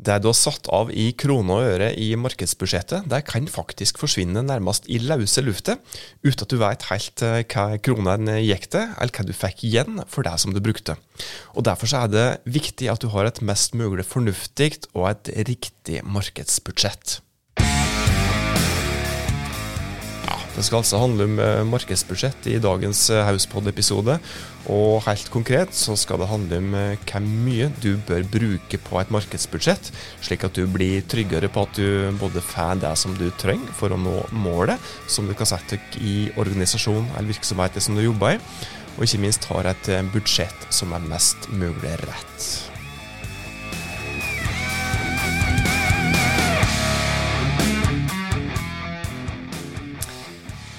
Det du har satt av i kroner og øre i markedsbudsjettet, det kan faktisk forsvinne nærmest i løse lufta, uten at du vet helt eh, hva kronene gikk til, eller hva du fikk igjen for det som du brukte. Og Derfor er det viktig at du har et mest mulig fornuftig og et riktig markedsbudsjett. Det skal altså handle om eh, markedsbudsjett i dagens eh, Hauspod-episode. Og helt konkret så skal det handle om eh, hvor mye du bør bruke på et markedsbudsjett, slik at du blir tryggere på at du både får det som du trenger for å nå målet som du kan sette i organisasjon eller virksomhet som du jobber i, og ikke minst har et budsjett som er mest mulig rett.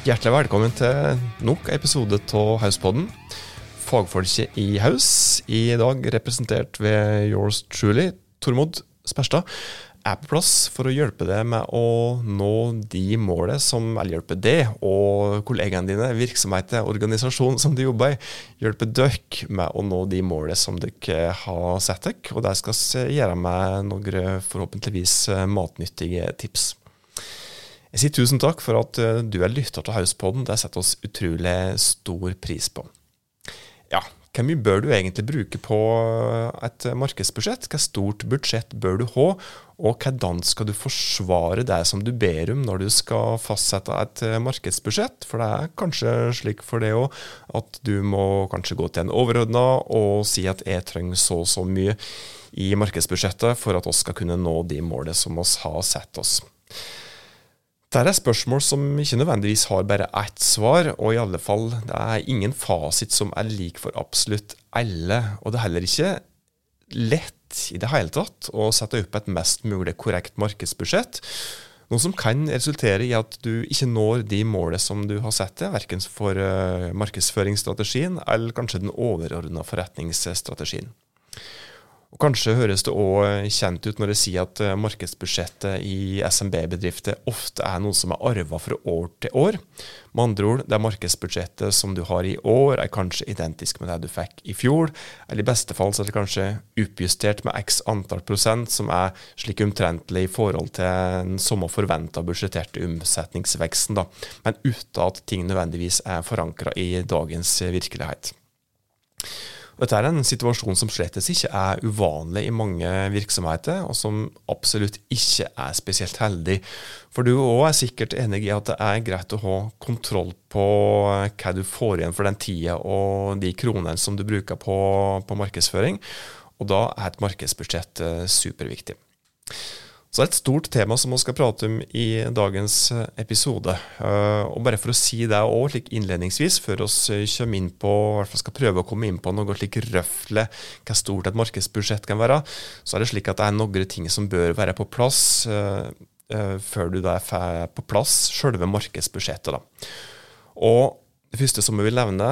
Hjertelig velkommen til nok episode av Hauspodden. Fagfolket i Haus, i dag representert ved yours truly, Tormod Sperstad, er på plass for å hjelpe deg med å nå de målene som Eller hjelpe deg og kollegaene dine, virksomheter, organisasjon som du jobber i. Hjelpe dere med å nå de målene som dere har sett dere. Og det skal vi gjøre med noen forhåpentligvis matnyttige tips. Jeg sier tusen takk for at eh, du er lytter til Hauspodden. Det setter oss utrolig stor pris på. Ja, hvor mye bør du egentlig bruke på et markedsbudsjett? Hvor stort budsjett bør du ha? Og hvordan skal du forsvare det som du ber om når du skal fastsette et markedsbudsjett? For det er kanskje slik for det òg at du må kanskje gå til en overordna og si at jeg trenger så og så mye i markedsbudsjettet for at vi skal kunne nå de målene som vi har sett oss. Dette er spørsmål som ikke nødvendigvis har bare ett svar, og i alle fall det er ingen fasit som er lik for absolutt alle. Og det er heller ikke lett i det hele tatt å sette opp et mest mulig korrekt markedsbudsjett. Noe som kan resultere i at du ikke når de målene som du har satt deg, verken for eh, markedsføringsstrategien eller kanskje den overordna forretningsstrategien. Og Kanskje høres det òg kjent ut når jeg sier at eh, markedsbudsjettet i SMB-bedrifter ofte er noe som er arva fra år til år. Med andre ord, det markedsbudsjettet som du har i år, er kanskje identisk med det du fikk i fjor. Eller i beste fall så er det kanskje oppjustert med x antall prosent, som er slik omtrentlig i forhold til den samme forventa budsjetterte omsetningsveksten, da. men uten at ting nødvendigvis er forankra i dagens virkelighet. Dette er en situasjon som slettes ikke er uvanlig i mange virksomheter, og som absolutt ikke er spesielt heldig. For du òg er sikkert enig i at det er greit å ha kontroll på hva du får igjen for den tida og de kronene som du bruker på, på markedsføring, og da er et markedsbudsjett eh, superviktig. Så det er et stort tema som vi skal prate om i dagens eh, episode. Eh, og bare for å si det òg innledningsvis, før vi kommer inn på, hvert fall skal prøve å komme inn på noe slik røfle hvor stort et markedsbudsjett kan være, så er det slik at det er noen ting som bør være på plass før du da får på plass selve markedsbudsjettet. Da. Og det første som jeg vil nevne,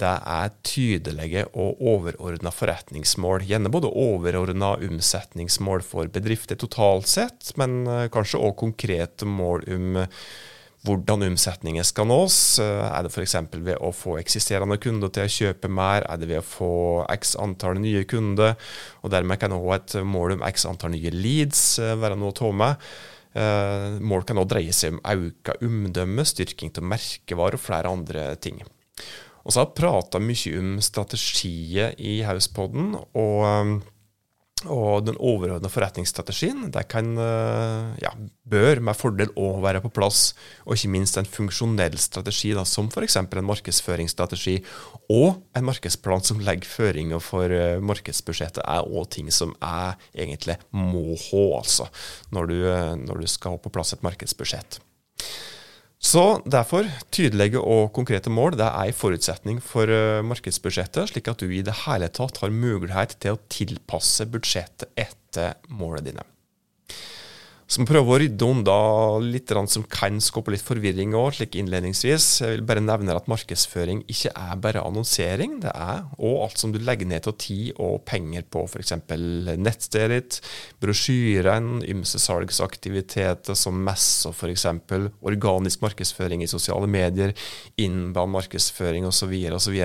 det er tydelige og overordna forretningsmål. Gjerne både overordna omsetningsmål for bedrifter totalt sett, men eh, kanskje òg konkrete mål om hvordan omsetningen skal nås. Eh, er det f.eks. ved å få eksisterende kunder til å kjøpe mer? Er det ved å få x antall nye kunder? Og dermed kan òg et mål om x antall nye leads eh, være noe å ta med. Mål kan òg dreie seg om økt omdømme, styrking av merkevarer og flere andre ting. Og så har jeg prata mye om strategier i Hauspodden, og, um, og den overordna forretningsstrategien det kan, uh, ja, bør med fordel òg være på plass. Og ikke minst en funksjonell strategi, da, som f.eks. en markedsføringsstrategi og en markedsplan som legger føringer for uh, markedsbudsjettet, er òg ting som jeg egentlig må ha altså, når du, uh, når du skal ha på plass et markedsbudsjett. Så derfor, tydelige og konkrete mål det er en forutsetning for eh, markedsbudsjettet, slik at du i det hele tatt har mulighet til å tilpasse budsjettet etter målene dine som prøver å rydde unna litt som kan skape litt forvirring òg, slik innledningsvis. Jeg vil bare nevne at markedsføring ikke er bare annonsering. Det er òg alt som du legger ned til tid og penger på, f.eks. nettstedet ditt, brosjyren, ymse salgsaktiviteter som messer f.eks., organisk markedsføring i sosiale medier, innband markedsføring osv. osv.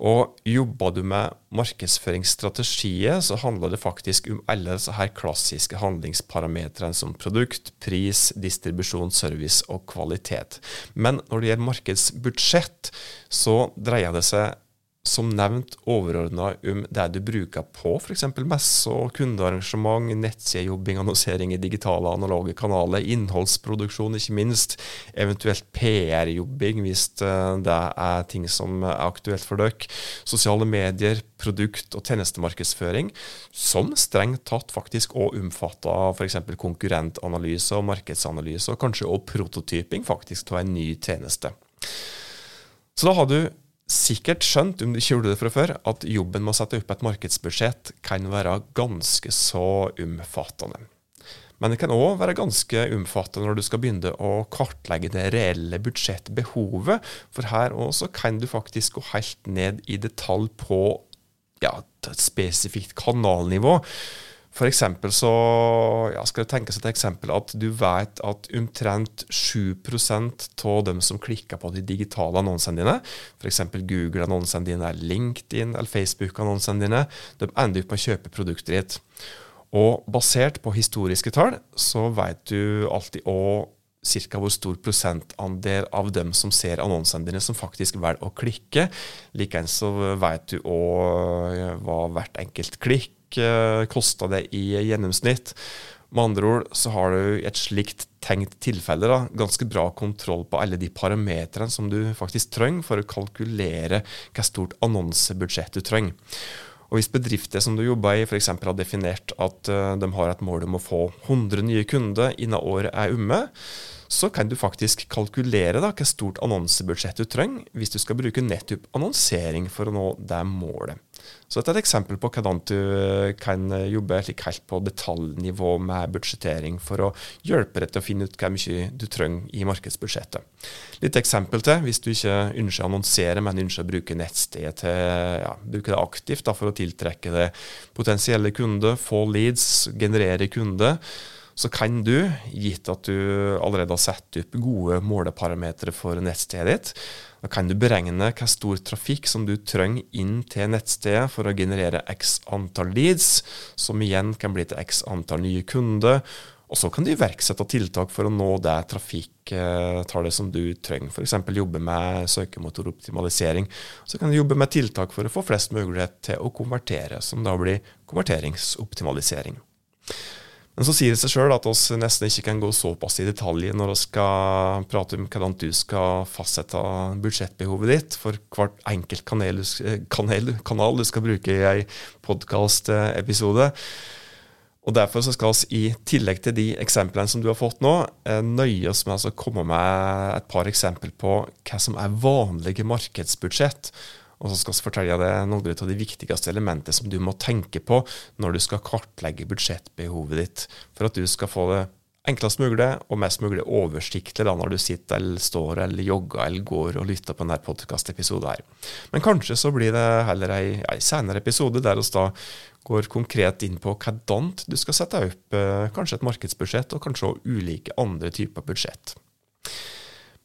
Og jobber du med markedsføringsstrategier, så handler det faktisk om alle disse her klassiske handlingsparametrene som produkt, pris, distribusjon, service og kvalitet. Men når det gjelder markedsbudsjett, så dreier det seg som nevnt overordna om det du bruker på f.eks. messer, kundearrangement, nettsidejobbing, annonsering i digitale analoge kanaler, innholdsproduksjon ikke minst, eventuelt PR-jobbing hvis eh, det er ting som er aktuelt for dere, sosiale medier, produkt- og tjenestemarkedsføring, som strengt tatt faktisk òg omfatter f.eks. konkurrentanalyse og markedsanalyse, og kanskje òg prototyping faktisk av en ny tjeneste. Så da har du sikkert skjønt, om du ikke gjorde det fra før, at jobben med å sette opp et markedsbudsjett kan være ganske så omfattende. Men det kan òg være ganske omfattende når du skal begynne å kartlegge det reelle budsjettbehovet. For her også kan du faktisk gå helt ned i detalj på ja, et spesifikt kanalnivå. For eksempel så ja, skal det tenkes et eksempel at du vet at omtrent 7% av dem som klikker på de digitale annonsene dine, f.eks. Google-annonsene dine, LinkedIn eller Facebook-annonsene dine, de ender opp med å kjøpe produktet ditt. Og basert på historiske tall så vet du alltid òg ca. hvor stor prosentandel av dem som ser annonsene dine, som faktisk velger å klikke. Likeens så vet du òg hva hvert enkelt klikk uh, kosta det i gjennomsnitt. Med andre ord så har du i et slikt tenkt tilfelle da, ganske bra kontroll på alle de parametrene som du faktisk trenger for å kalkulere hva stort annonsebudsjett du trenger. Og Hvis bedrifter som du jobber i f.eks. har definert at uh, de har et mål om å få 100 nye kunder innen året er omme, så kan du faktisk kalkulere da, hva stort annonsebudsjett du trenger hvis du skal bruke nettopp annonsering for å nå det målet. Så dette er et eksempel på hvordan du eh, kan jobbe helt på detaljnivå med budsjettering for å hjelpe deg til å finne ut hvor mye du trenger i markedsbudsjettet. Litt eksempel til, hvis du ikke ønsker å annonsere, men ønsker å bruke nettstedet til ja, bruke det aktivt da, for å tiltrekke deg potensielle kunder, få leads, generere kunder så kan du, gitt at du allerede har satt opp gode måleparametere for nettstedet ditt, da kan du beregne hva stor trafikk som du trenger inn til nettstedet for å generere x antall leads, som igjen kan bli til x antall nye kunder. Og så kan du iverksette tiltak for å nå det trafikktallet som du trenger. F.eks. jobbe med søkemotoroptimalisering. Så kan du jobbe med tiltak for å få flest mulighet til å konvertere, som da blir konverteringsoptimalisering. Men så sier det seg sjøl at vi nesten ikke kan gå såpass i detalj når vi skal prate om hvordan du skal fastsette budsjettbehovet ditt for hvert enkelt kanal, kanal, kanal du skal bruke i ei podkastepisode. Og Derfor så skal vi i tillegg til de eksemplene som du har fått nå, eh, nøye oss med å komme med et par eksempler på hva som er vanlige markedsbudsjett. Og så skal vi fortelle deg noen av de viktigste elementene som du må tenke på når du skal kartlegge budsjettbehovet ditt, for at du skal få det enklest mulig og mest mulig oversiktlig da når du sitter eller står eller jogger eller går og lytter på denne podkastepisoden her. Men kanskje så blir det heller ei, ei senere episode der oss da går konkret inn på hvordan du skal sette opp eh, kanskje et markedsbudsjett, og kanskje også ulike andre typer budsjett.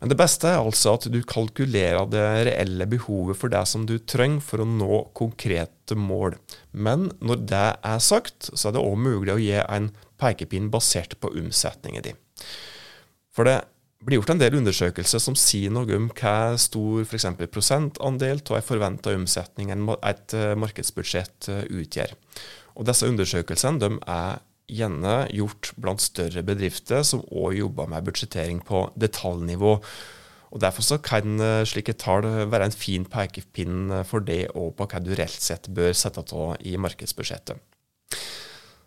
Men det beste er altså at du kalkulerer det reelle behovet for det som du trenger for å nå konkrete mål. Men når det er sagt, så er det òg mulig å gi en pekepinn basert på omsetningen din. For det blir gjort en del undersøkelser som sier noe om hva stor f.eks. prosentandel av en forventa omsetning et eh, markedsbudsjett eh, utgjør. Og Disse undersøkelsene de er gjerne gjort blant større bedrifter som òg jobber med budsjettering på detaljnivå. Og Derfor så kan eh, slike tall være en fin pekepinn for det og på hva du reelt sett bør sette av i markedsbudsjettet.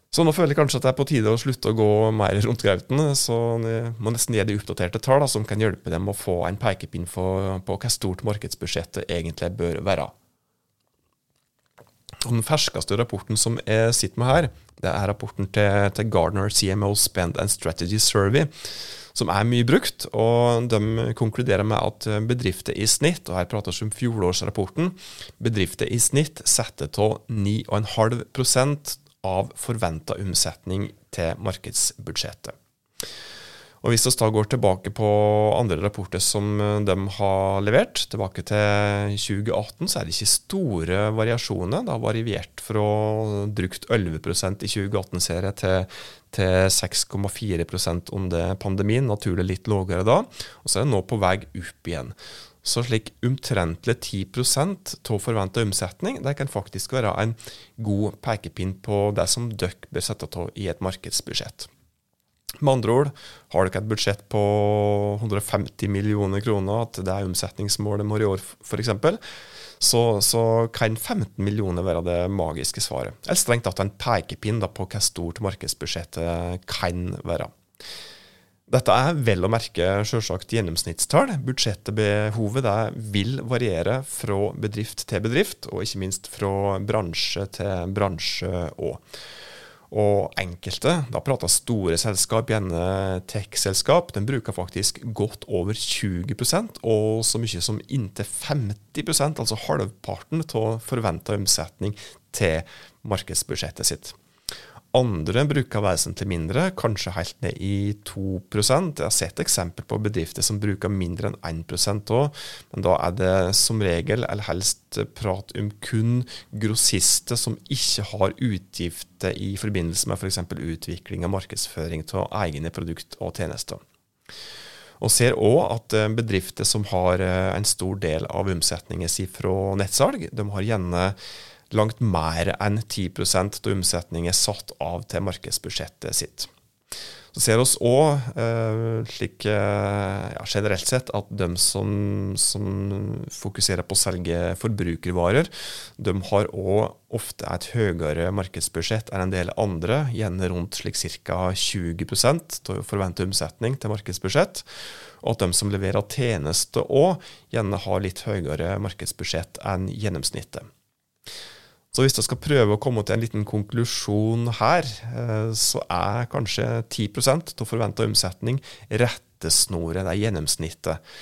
Så nå føler jeg kanskje at det er på tide å slutte å gå mer rundt grauten, så jeg må nesten gi de oppdaterte tall som kan hjelpe dem å få en pekepinn på hva stort markedsbudsjettet egentlig bør være. Og Den ferskeste rapporten som jeg sitter med her, det er rapporten til, til Gardner CMO Spend and Strategy Survey, som er mye brukt. og De konkluderer med at bedrifter i snitt, og her prater vi om fjorårsrapporten, bedrifter i snitt setter av 9,5% av forventa omsetning til markedsbudsjettet. Og Hvis vi da går tilbake på andre rapporter som eh, de har levert, tilbake til 2018, så er det ikke store variasjoner. Det har variert fra drukt 11% i 2018-serie til, til 6,4% under pandemien. Naturlig litt lavere da. Og så er det nå på vei opp igjen. Så slik omtrentlig 10% av forventa omsetning det kan faktisk være en god pekepinn på det som dere bør sette av i et markedsbudsjett. Med andre ord, har dere et budsjett på 150 millioner kroner, at det er omsetningsmålet må i år f.eks., så, så kan 15 millioner være det magiske svaret. Eller strengt tatt en pekepinn på hvor stort markedsbudsjettet kan være. Dette er vel å merke selvsagt gjennomsnittstall. Budsjettbehovet vil variere fra bedrift til bedrift, og ikke minst fra bransje til bransje òg. Og enkelte, da prater store selskap, gjerne tech-selskap, den bruker faktisk godt over 20% og så mye som inntil 50% altså halvparten av forventa omsetning til markedsbudsjettet sitt. Andre bruker vesentlig mindre, kanskje helt ned i 2 Jeg har sett eksempel på bedrifter som bruker mindre enn 1 òg, men da er det som regel, eller helst prat om kun grossister som ikke har utgifter i forbindelse med f.eks. For utvikling og markedsføring av egne produkter og tjenester. Og ser òg at eh, bedrifter som har eh, en stor del av omsetningen sin fra nettsalg, de har gjerne langt mer enn 10% av omsetningen satt av til markedsbudsjettet sitt. Så ser vi òg, eh, slik eh, ja, generelt sett, at de som, som, fokuserer på å selge forbrukervarer, de har òg ofte et høyere markedsbudsjett enn en del andre, gjerne rundt slik ca. 20 av forventet omsetning til markedsbudsjett. Og at de som leverer tjenester òg, gjerne har litt høyere markedsbudsjett enn gjennomsnittet. Så hvis jeg skal prøve å komme til en liten konklusjon her, eh, så er kanskje 10 av forventa omsetning rettesnoret, det er gjennomsnittet.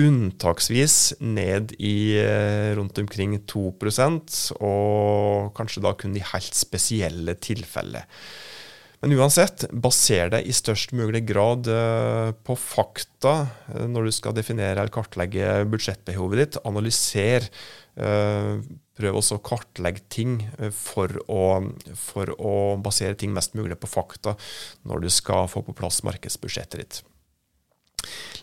Unntaksvis ned i eh, rundt omkring 2% og kanskje da kun i helt spesielle tilfeller. Men uansett, baser deg i størst mulig grad eh, på fakta når du skal definere eller kartlegge budsjettbehovet ditt. Analyser Prøv også å kartlegge ting eh, for å, for å, basere ting mest mulig på fakta når du skal få på plass markedsbudsjettet ditt.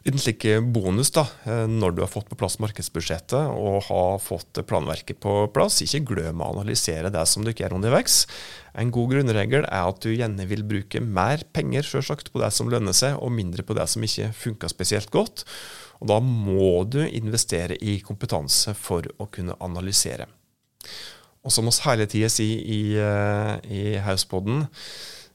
Liten slik bonus da, eh, når du har fått på plass markedsbudsjettet og har fått planverket på plass. Ikke glem å analysere det som du ikke er underveis. En god grunnregel er at du gjerne vil bruke mer penger selvsagt, på det som lønner seg, og mindre på det som ikke funker spesielt godt. Og Da må du investere i kompetanse for å kunne analysere. Og som oss hele tida sier i, eh, i Hauspodden,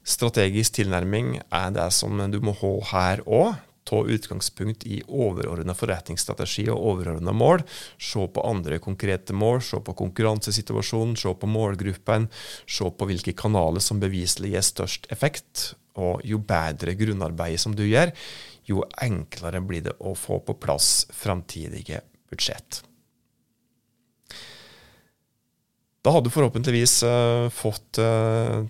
strategisk tilnærming er det som du må ha her òg. Ta utgangspunkt i overordna forretningsstrategi og overordna mål. Se på andre konkrete mål, se på konkurransesituasjonen, se på målgruppen. Se på hvilke kanaler som beviselig gir størst effekt. Og jo bedre grunnarbeid som du gjør, jo enklere blir det å få på plass framtidige budsjett. Da hadde du forhåpentligvis uh, fått uh,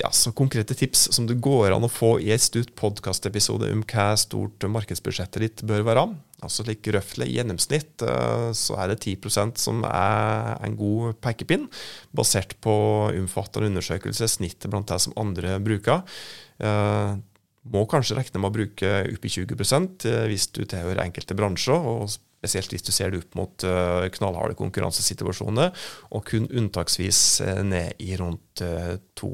ja, så konkrete tips som det går an å få i en stutt podkastepisode om hva stort markedsbudsjettet ditt bør være. Altså like røftlig i gjennomsnitt uh, så er det 10% som er en god pekepinn, basert på omfattende undersøkelse, snittet blant det som andre bruker. må kanskje regne med å bruke oppi 20% hvis du tilhører enkelte bransjer. og spesielt hvis du ser det opp mot uh, knallharde konkurransesituasjoner, og kun unntaksvis uh, ned i rundt uh, 2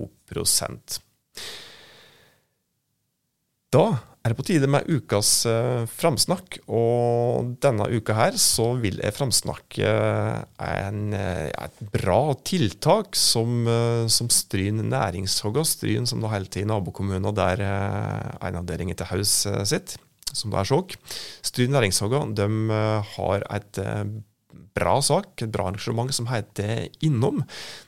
Da er det på tide med ukas framsnakk, og denne uka her så vil jeg framsnakke en, et bra tiltak som, som Stryn næringshogg, Stryn som holder til i nabokommunen der en avdeling til Haus sitt som det er sjokk. Stryn næringshage de eh, har et eh, bra sak, et bra arrangement som heter Innom,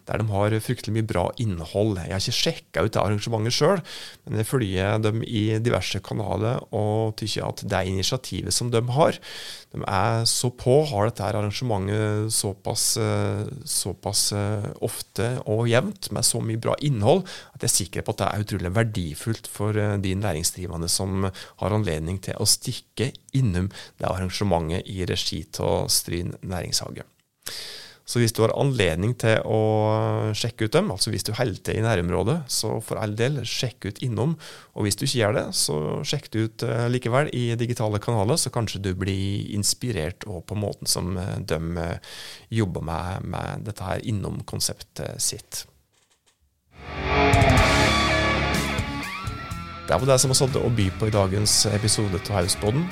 der de har fryktelig mye bra innhold. Jeg har ikke sjekka ut det arrangementet sjøl, men jeg følger dem i diverse kanaler og tykker at det initiativet som de har, de er så på, har dette arrangementet såpass, såpass ofte og jevnt, med så mye bra innhold, at jeg er sikker på at det er utrolig verdifullt for de næringsdrivende som har anledning til å stikke innom det arrangementet i regi av Stryn næringshage. Så hvis du har anledning til å sjekke ut dem, altså hvis du holder til i nærområdet, så for all del, sjekk ut innom. Og hvis du ikke gjør det, så sjekk det ut uh, likevel i digitale kanaler, så kanskje du blir inspirert og på måten som uh, de uh, jobber med, med dette her innom-konseptet sitt. Det var det som vi hadde å by på i dagens episode av Hauspodden.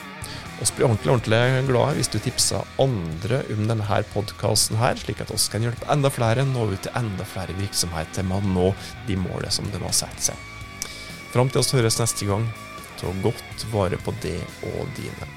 Vi blir ordentlig ordentlig glade hvis du tipser andre om denne podkasten, slik at oss kan hjelpe enda flere nå ut til enda flere virksomheter med å nå de målene som de har satt seg. Fram til oss høres neste gang, ta godt vare på det og dine.